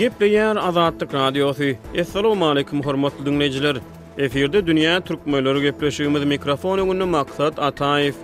Gepleýär Azatlyk Radiosy. Assalamualaikum hormatly dinleýjiler. Efirde dünýä türkmenleri gepleşigimiz mikrofon öňünde Maksat Ataýew.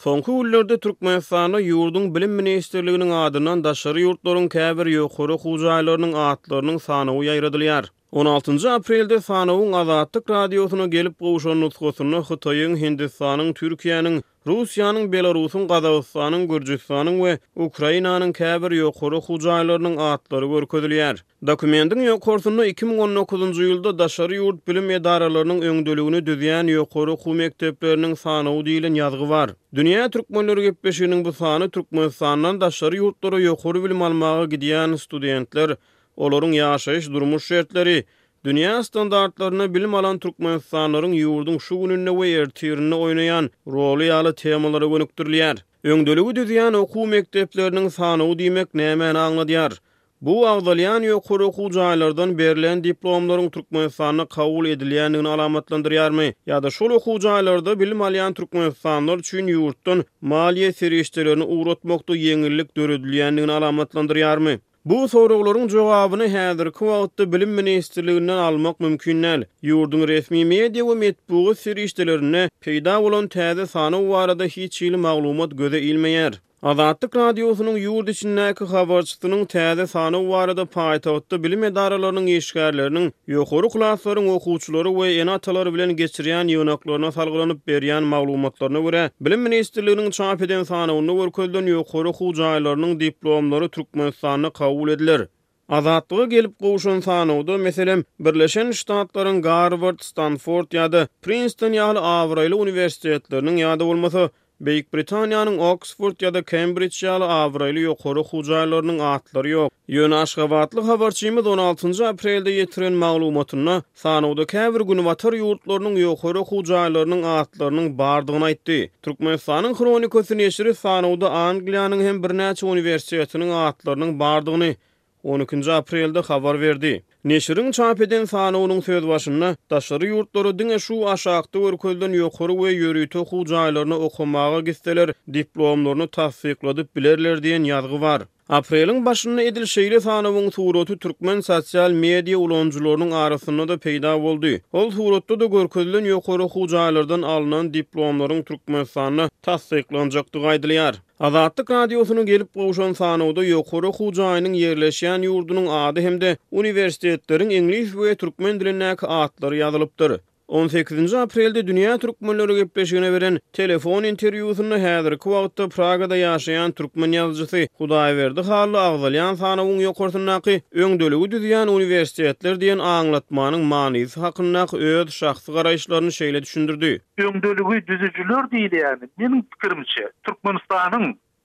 Soňky günlerde Türkmenistanda ýurduň Bilim ministrliginiň adyndan daşary ýurtlaryň käbir ýokary okuw jaýlarynyň atlarynyň sanawy ýaýradylýar. On altynjy aprelde sanawyň Azatlyk Radiosyna gelip gowşan nusgasynda Hytaýyň, Hindistanyň, Türkiýäniň, Russiýanyň, Belarusyň, Gazagystanyň, Gürjüstanyň we Ukrainanyň käbir ýokary okuw jaýlarynyň atlary görkezilýär. Dokumentiň ýokarsynda iki müň on dokuzynjy ýylda daşary ýurt bilim edaralarynyň öňdeligini düzýän ýokary okuw mekdepleriniň sanawy diýlen ýazgy bar. Dünýä türkmenleri gepleşiginiň bu sany Türkmenistandan daşary ýurtlara ýokary bilim almaga gidýän studentler, olaryň ýaşaýyş-durmuş şertleri, dünýä standartlarynda bilim alan türkmenistanlylaryň ýurduň şu gününde we ertirinde oýnaýan roly ýaly temalara gönükdirilýär. Öňdeligi düzýän okuw mekdepleriniň sanawy diýmek nämäni aňladýar? Bu agzalýan ýokary okuw jaýlardan berlen diplomlaryň Türkmenistanda kabul edilýändigini alamatlandyrýarmy? Ýa-da şol okuw jaýlarda bilim alýan türkmenistanlylar üçin ýurtdan maliýe serişdelerini ugratmakda ýeňillik döredilýändigini alamatlandyrýarmy? Bu soraglaryň jogabyny häzirki wagtda Bilim ministrliginden almak mümkin däl. Ýurduň resmi media we metbugat serişdelerinde peýda bolan täze sanaw barada hiç hili maglumat göze ilmeýär. Azatlyk Radiosynyň ýurt içindäki habarçysynyň täze sanaw barada paýtagtda bilim edaralarynyň işgärleriniň ýokary klaslaryň okuwçylary we ene-atalary bilen geçirýän ýygnaklaryna salgylanyp berýän maglumatlaryna görä, Bilim ministrliginiň çap eden sanawynda görkezilen ýokary okuw jaýlarynyň diplomlary Türkmenistanda kabul ediler. Azatlyga gelip gowşan sanawda, meselem, Birleşen Ştatlaryň Garward, Stanford ýa-da Prinston ýaly abraýly uniwersitetleriniň ýa-da bolmasa Beýik Britaniýanyň Oksford ýa-da Kembrij ýaly abraýly ýokary okuw jaýlarynyň atlary ýok. Ýöne aşgabatly habarçymyz on altynjy aprelde ýetiren maglumatynda Sanawda käbir günbatar ýurtlarynyň ýokary okuw jaýlarynyň atlarynyň bardygyny aýtdy. Türkmenistanyň Hronikasy neşiri sanawda Angliýanyň hem birnäçe uniwersitetiniň atlarynyň bardygyny on ikinji aprelde habar berdi. Neşiriň çap eden sanawynyň söz başynda, Daşary ýurtlara diňe şu aşakda görkezilen ýokary we ýörite okuw jaýlaryna okamaga gitseler, diplomlaryny tassykladyp bilerler diýen ýazgy bar. Apreliň başynda edil şeýle sanawyň suraty türkmen sosial media ulanyjylarynyň arasynda-da peýda boldy. Ol suratda-da görkezilen ýokary okuw jaýlardan alnan diplomlaryň Türkmenistanda tassyklanjakdygy aýdylýar. Azatlyk Radiosyna gelip gowşan sanawda ýokary okuw jaýynyň ýerleşýän ýurdunyň ady hem-de uniwersitetleriň iňlis we türkmen dilindäki atlary ýazylypdyr. On sekizinji aprelde Dünýä türkmenleri gepleşigine beren telefon interwýusynda häzirki wagtda Pragada ýaşaýan türkmen ýazyjysy Hudaýberdi Hally agzalýan sanawyň ýokarsyndaky öňdeligi düzýän uniwersitetler diýen aňlatmanyň manysy hakyndaky öz şahsy garaýyşlaryny şeýle düşündirdi. Öňdeligi düzüjiler diýilýäni, meniň pikirimçe, Türkmenistanyň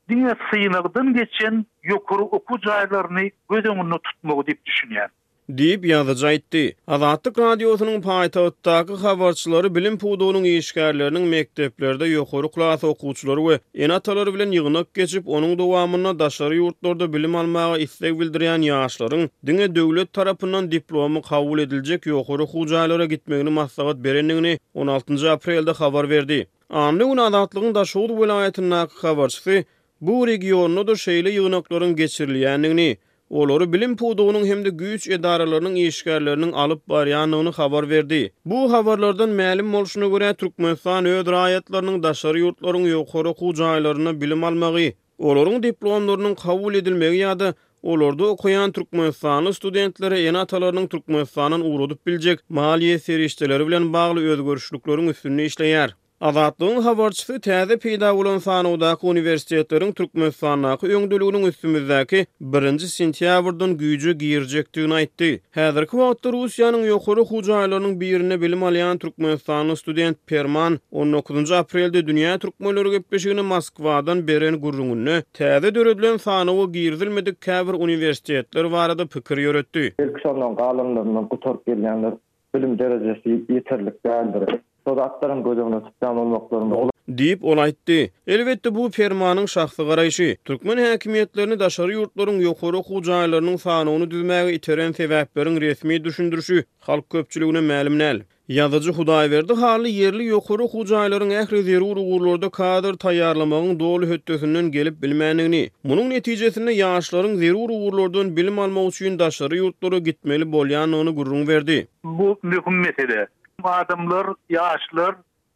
Diňe synagdan geçen ýokary okuw jaýlaryny göz öňünde tutmagy diýip düşünýän. Diýip, ýazyjy aýtdy. Azatlyk Radiosynyň paýtagtdaky habarçylary bilim pudagynyň işgärleriniň mekdeplerde ýokary klas okuwçylary we ene-atalary bilen ýygnak geçip, onuň dowamynda daşary ýurtlarda bilim almaga isleg bildirýän ýaşlaryň diňe döwlet tarapyndan diplomy kabul ediljek ýokary okuw jaýlara gitmegini maslahat berendigini on altynjy aprelde habar berdi. Anna gün Azatlygyň Daşoguz welaýatyndaky habarçysy bu regionda-da şeýle ýygnaklaryň geçirilýändigini, olary bilim pudagynyň hem-de güýç edaralarynyň işgärleriniň alyp barýandygyny habar berdi. Bu habarlardan mälim bolşuna görä, Türkmenistan öz raýatlarynyň daşary ýurtlaryň ýokary okuw jaýlarynda bilim almagy Olaryň diplomlarynyň kabul edilmegi ýa-da olarda okaýan türkmenistanly studentlere ene-atalarynyň Türkmenistandan ugradyp biljek maliýe serişdeleri bilen bagly özgerişlikleriň üstünde işleýär. Azatlygyň habarçysy täze peýda bolan sanawdaky uniwersitetleriň Türkmenistandaky öňdeliginiň üstümizdäki birinji sentýabrdan güýje girjekdigini aýtdy. Häzirki wagtda Russiýanyň ýokary okuw jaýlarynyň birinde bilim alýan türkmenistanly student Perman on dokuzynjy aprelde Dünýä türkmenleri gepleşigine Moskwadan beren gürrüňinde täze döredilen sanawa girizilmedik käbir uniwersitetler barada pikir ýöretdi. Belki şondan galanlaryndan gutaryp gelýändir, bilim derejesi ýeterlik däldir. Şo zatlaram göz öňüne tutýan bolmaklarymyz. Diýip, ol aýtdy. Elbetde, bu Permanyň şahsy garaýşy. Türkmen häkimiýetlerini daşary ýurtlaryň ýokary okuw jaýlarynyň sanawyny düzmäge iteren sebäpleriň resmi düşündirişi halk köpçüligine mälim däl. Ýazyjy Hudaýberdi Hally ýerli ýokary okuw jaýlaryň ähli zerur ugurlarda kadr taýýarlamagyň doly hötdesinden gelip bilmändigini, munuň netijesinde ýaşlaryň zerur ugurlardan bilim almak üçin daşary ýurtlara gitmeli bolýandygyny gürrüň berdi. Bu möhüm mesele. Adamlar, ýaşlar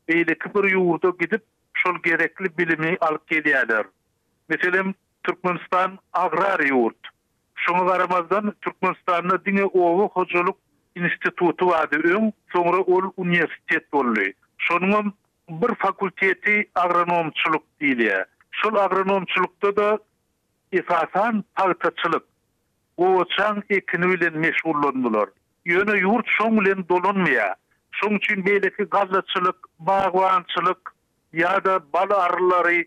beýleki bir ýurda gidip, şol gerekli bilimi alyp gelýärler. Meselem, Türkmenistan agrar ýurt. Şoňa garamazdan, Türkmenistanda diňe oba hojalyk instituty bardy öň, soňra ol uniwersitet boldy. Şonuňam bir fakulteti agronomçylyk diýilýär. Şol agronomçylykda-da esasan pagtaçylyk, gowaçaň ekini bilen meşgullandylar. Ýöne ýurt şoň bilen dolanmaýar. Şoň üçin beýleki gallaçylyk, bagbançylyk ýa-da bal arrylary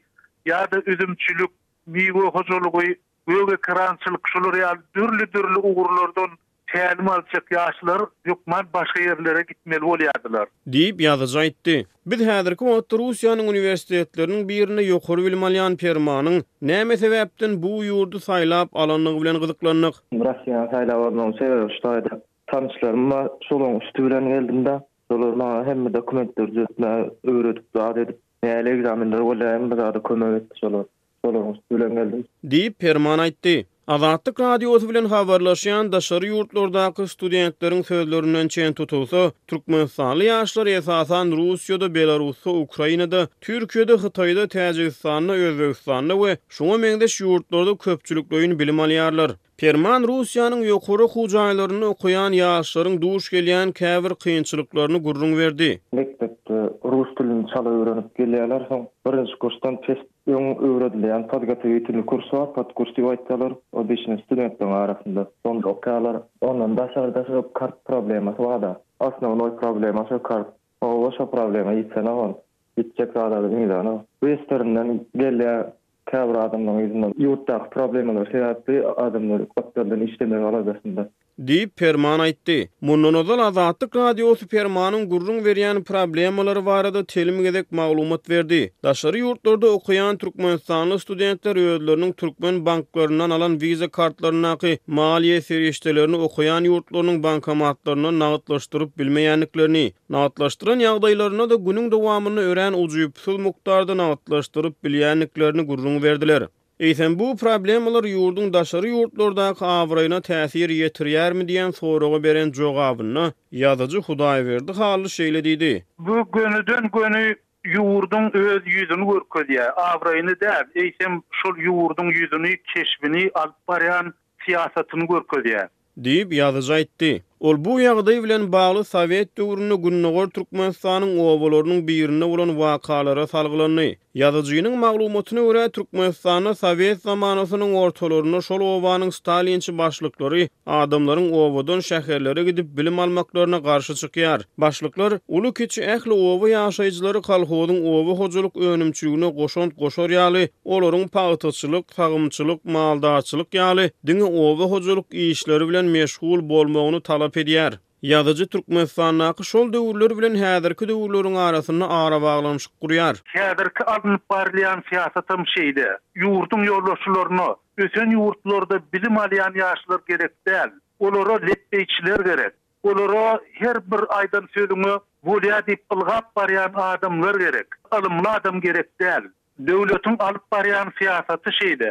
ýa-da üzümçilik, miwe hojalygy, gögekerançylyk şular ýaly dürli-dürli ugurlardan tälim aljak ýaşlar hökman başga ýerlere gitmeli bolýardylar. Diýip, ýazyjy aýtdy. Biz häzirki wagtda Russiýanyň uniwersitetleriniň birinde ýokary bilim alýan Permanyň näme sebäpden bu ýurdy saýlap alandygy bilen gyzyklandyk. Russiýany saýlap almagyň sebebi şu taýda. Tanyşlarym bar, şolaryň üsti bilen geldim-de, şolar maňa hemme dokumentleri düzetmäge öwredip, zat edip, nähili ekzamenleri bolýaýam, bir zada kömek etdi şolar. Şolaryň üsti bilen geldim. Diýip, Perman aýtdy. Azatlyk Radiosy bilen habarlaşýan daşary ýurtlardaky studentleriň sözlerinden çen tutulsa, türkmenistanly ýaşlar esasan Russiýada, Belarusda, Ukrainada, Türkiýede, Hytaýda, Täjigistanda, Özbegistanda we şuňa meňzeş ýurtlarda köpçülikleýin bilim alýarlar. Perman Russiýanyň ýokary okuw jaýlarynda okaýan ýaşlaryň duş gelýän käbir kynçylyklaryny gürrüň berdi. Mekdepde rus dilini çala öwrenip gelýärler, soň birinji kursdan test öň öwredilýän podgotowitelniý kurs bar, podkurs diýip aýdýarlar, ol beşinji studentleriň arasynda. Onda okaýarlar. Ondan daşary-da şo kart problemasy bar-a. Osnownoý problema şo kart. Oba şo problema ýitsenok ol. Ýitjek zadam iňlenok. Westerinden gelýär Käbir adamlaryň yzynda ýurtdaky problemalar sebäpli adamlar gapdaldan işlemek aladasynda. Diýip, Perman aýtdy. Mundan ozal Azatlyk Radiosy Permanyň gürrüň berýän problemalary barada telim gezek maglumat berdi. Daşary ýurtlarda okaýan türkmenistanly studentler özleriniň türkmen banklaryndan alan Visa kartlaryndaky maliýe serişdelerini okaýan ýurtlarynyň bankomatlaryndan nagtlaşdyryp bilmeýändiklerini, nagtlaşdyran ýagdaýlarynda-da günüň dowamynda örän ujypsyz mukdarda nagtlaşdyryp bilýändiklerini gürrüň berdiler. Eýsem, bu problemalar ýurduň daşary ýurtlardaky abraýyna täsir ýetirýärmi diýen soraga beren jogabynda ýazyjy Hudaýberdi Hally şeýle diýdi. Bu gönüden-göni ýurduň öz ýüzüni görkezýär, abraýyny däl, eýsem, şol ýurduň ýüzüni, keşbini, alyp barýan syýasatyny görkezýär. Diýip, ýazyjy aýtdy. Ol bu ýagdaý bilen bagly sowet döwründe Gündogar Türkmenistanyň obalarynyň birinde bolan wakalara salgylandy. Ýazyjynyň maglumatyna görä, Türkmenistanda sowet zamanasynyň ortalarynda şol obanyň stalinçi başlyklary adamlaryň obadan şäherlere gidip bilim almaklaryna garşy çykýar. Başlyklar, uly-kiçi ähli oba ýaşaýjylary kolhozyň oba hojalyk önümçiligine goşant goşar ýaly, olaryň pagtaçylyk, sagymçylyk, maldarçylyk ýaly diňe oba hojalyk işleri bilen meşgul bolmagyny talap edýär. Ýazyjy Türkmenistandaky şol döwürler bilen häzirki döwürleriň arasynda arabaglanyşyk gurýar. Häzirki alnyp barylýan syýasatam şeýle. Ýurduň ýolbaşçylaryna ösen ýurtlarda bilim alýan ýaşlar gerek däl, olara lepbeýçiler gerek, olara her bir aýdan sözüňe bolýa diýip ylgap barýan adamlar gerek, ylymly adam gerek däl. Döwletiň alyp barýan syýasaty şeýle.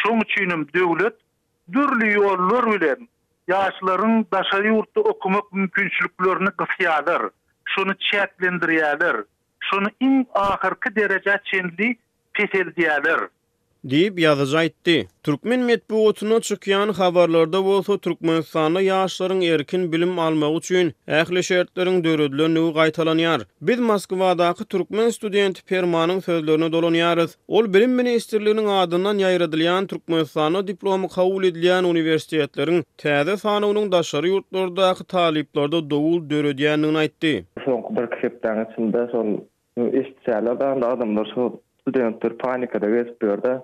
Şoň üçinem döwlet dürli ýollar bilen ýaşlaryň daşary ýurtda okamak mümkinçiliklerini gysýarlar, şony çäklendirýärler, şony iň ahyrky derejä çenli peseldýärler. Diýip, ýazyjy aýtdy. Türkmen metbugatynda çykýan habarlarda bolsa Türkmenistanda ýaşlaryň erkin bilim almagy üçin ähli şertleriň döredilendigi gaýtalanýar. Biz Moskwadaky türkmen studenti Permanyň sözlerine dolanýarys. Ol Bilim ministrliginiň adyndan ýaýradylýan Türkmenistanda diplomy kabul edilýän uniwersitetleriň täze sanawynyň daşary ýurtlardaky talyplarda dowul döredýändigini aýtdy. Soňky birki hepdäň içinde şol eşitýärler dagyny adamlar şu studentler panikada gezip ýörde.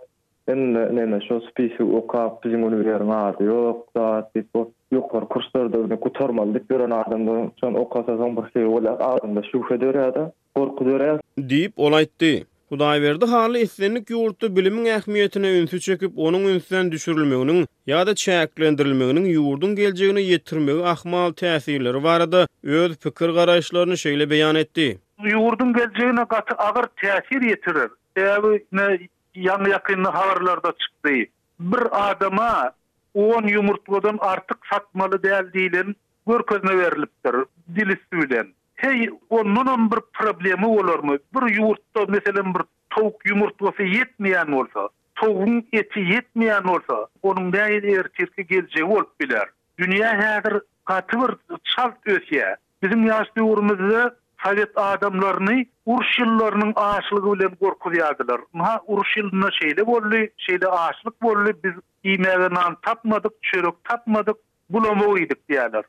Indi neme şo spisigi okap biziň uniweriň ady ýok zat diýip o ýokary kurslarda indi gutarmaly diýip ýören adamlaryň şony okasa soň bir hili bolýar adamda şübhe dörýärde gorky dörýär. Diýip ol aýtdy. Hudaýberdi Hally islendik ýurtda bilimiň ähmiýetine ünsi çekip onuň ünsden düşürilmeginiň ýa-da çäklendirilmeginiň ýurduň geljegine ýetirmegi ahmal täsirleri barada öz pikir garaýyşlaryny şeýle beýan etdi. Ýurduň geljegine gaty agyr täsir ýetirer. Sebäbi ine Ýaňy-ýakynda habarlarda çykdy. Bir adama on ýumurtgadan artyk satmaly däl diýlen görkezme berlipdir, dil üsti bilen. Heý, ondanam bir problema bolarmy? Bir ýurtda, meselem, bir towuk ýumurtgasy ýetmeýän bolsa, towugyň eti ýetmeýän bolsa, onuň näin ertirki geljegi bolup biler? Dünýä häzir gaty bir çalt ösýär. Biziň ýaş döwrümizde sowet adamlaryny uruş ýyllarynyň açlygy bilen gorkuzýardylar. Ynha, uruş ýylynda şeýle boldy, şeýle açlyk boldy, biz iýmäge nan tapmadyk, çörek tapmadyk, bulamyk iýdik diýýärler.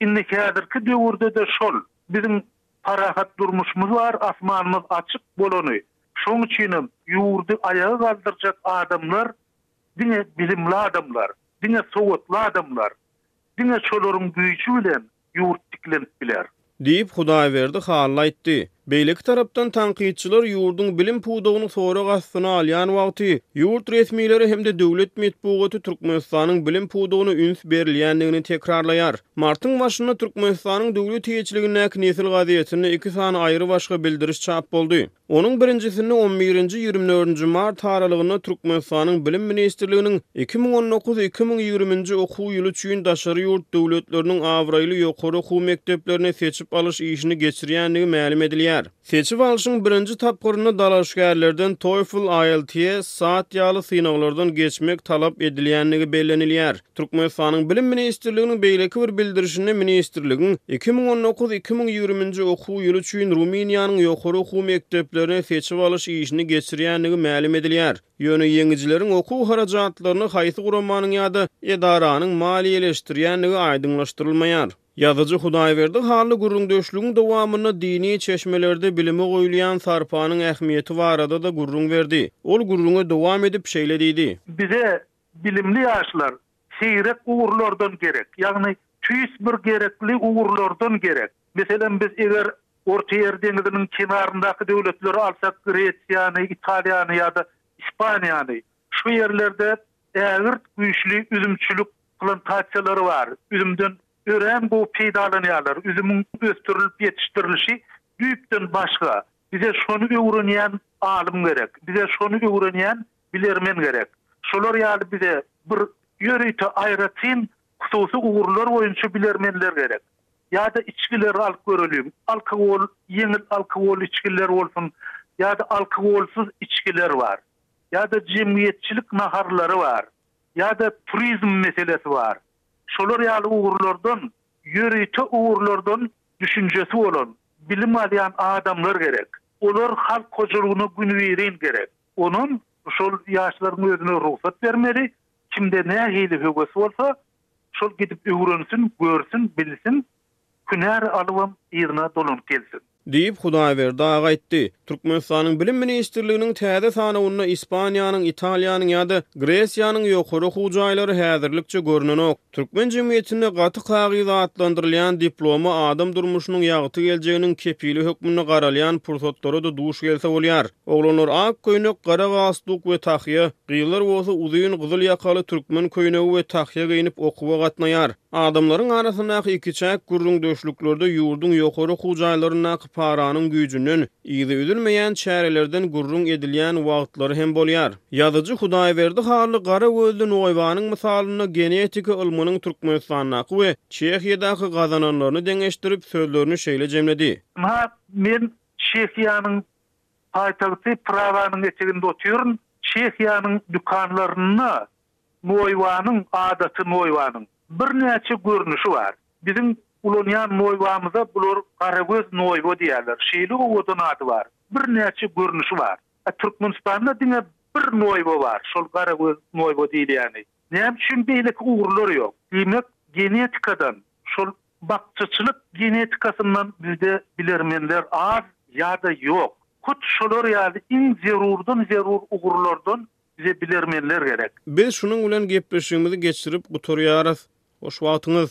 Indi häzirki döwürde-de şol. Biziň parahat durmuşymyz bar, asmanymyz açyk bolany. Şonuň üçinem ýurdy aýaga galdyrjak adamlar diňe bilimli adamlar, diňe sowatly adamlar. Diňe şolaryň güýji bilen ýurt tiklenip biler. Diýip, Hudaýberdi Hally aýtdy. Beýleki tarapdan tankytçylar ýurduň bilim pudagyny sorag astyna alýan wagty, ýurt resmileri hem-de döwlet metbugaty Türkmenistanyň bilim pudagyna üns berilýändigini tekrarlaýar. Martyň başynda Türkmenistanyň döwlet eýeçiligindäki Nesil gazetinde iki sany aýrybaşga bildiriş çap boldy. Onuň birinjisini on birinji-ýigrimi dördünji mart aralygynda Türkmenistanyň Bilim ministrliginiň iki müň on dokuz, iki müň ýigrimi nji okuw ýyly üçin daşary ýurt döwletleriniň abraýly ýokary okuw mekdeplerini seçip alyş işini geçirýändigi mälim edilýär. Seçip alşyň birinji tapgyrynda dalaşgärlerden TOEFL, IELTS, sat ýaly synaglardan geçmek talap edilýändigi bellenilýär. Türkmenistanyň Bilim ministrliginiň beýleki bir bildirişinde ministrligiň iki müň on dokuz-iki müň ýigrimi nji okuw ýyly üçin Rumyniýanyň ýokary okuw mekdeplerine seçip alyş işini geçirýändigi mälim edilýär. Ýöne ýeňijileriň okuw harajatlaryny haýsy guramanyň ýa-da edaranyň maliýeleşdirýändigi aýdyňlaşdyrylmaýar. Ýazyjy Hudaýberdi Hally gürrüňdeşligiň dowamynda dini çeşmelerde bilime goýulýan sarpanyň ähmiýeti barada-da gürrüň berdi. Ol gürrüňe dowam edip şeýle diýdi. Bize Bilimli ýaşlar seýrek ugurlardan gerek, ýagny tüýs bir gerekli ugurlardan gerek. Meselem, biz eger Ortaýer deňiziniň kenaryndaky döwletleri alsak, Gresiýany, Italiýany ýa-da Ispaniýany, şu ýerlerde ägirt güýçli üzümçilik plantasiýalary bar, üzümden örän gowy peýdalanýarlar, üzümiň ösdürilip ýetişdirilişi düýpden başga. Bize şony öwrenýän alym gerek, bize şony öwrenýän bilermen gerek. Şolar ýaly bize bir ýörite aýratyn hususy ugurlar boýunça bilermenler gerek. Ýa-da içgileri alyp göreliň, alkogol, ýeňil alkogolly içgiler bolsun, ýa-da alkogolsyz içgiler bar. Ýa-da jemgyýetçilik naharlary bar. Ýa-da turizm meselesi bar. Şolar ýaly ugurlardan, ýörite ugurlardan düşünjesi bolan, bilim alýan adamlar gerek. Olar halk hojalygyna günübirin gerek. Onam şol ýaşlaryň özüne rugsat bermeli, kimde nähili höwes bolsa, şol gidip öwrensin, görsün, bilsin, hünär alybam yzyna dolanyp gelsin. Diýip, Hudaýberdi aga aýtdy. Türkmenistanyň Bilim ministrliginiň täze sanawynda Ispaniýanyň, Italiýanyň ýa-da Gresiýanyň ýokary okuw jaýlary häzirlikçe görnenok. Türkmen jemgyýetinde gaty kagyz atlandyrylýan diploma adam durmuşynyň ýagty geljeginiň kepili hökmünde garalýan pursatlara-da duş gelse bolýar. Oglanlar ak köýnek, gara galstuk we tahýa, gyzlar bolsa uzyn gyzyl ýakaly türkmen köýnegi we tahýa geýnip okuwa gatnaýar. Adamlaryň arasyndaky ikiçäk gürrüňdeşliklerde ýurduň ýokary okuw jaýlaryndaky Paranyň güýjünden, yzy üzülmeýän çärelerden gürrüň edilýän wagtlary hem bolýar. Ýazyjy Hudaýberdi Hally gara gözli noýbanyň mysalynda genetika ylmynyň Türkmenistandaky we Çehiýadaky gazananlaryny deňeşdirip, sözlerini şeýle jemledi. Ynha, men Çehiýanyň paýtagty Praganyň eteginde otyryn. Çehiýanyň dükanlarynda Noýbanyň, adaty noýbanyň, birnäçe görnüşi bar. Biziň ulanýan noýbamyza bular garagöz noýba diýýärler. Şeýle owadan ady bar. Birnäçe görnüşi bar. A Türkmenistanda diňe bir noýba bar, şol garagöz noýba diýilýäni. Näme üçin beýleki ugurlar ýok? Diýmek, genetikadan, şol bakjaçylyk genetikasyndan bizde bilermenler az ýa-da ýok. Hut şolar ýaly iň zerurdan-zerur ugurlardan Bize bilermenler gerek. Biz şunuň bilen gepleşigimizi geçirip gutarýarys. Hoş wagtyňyz.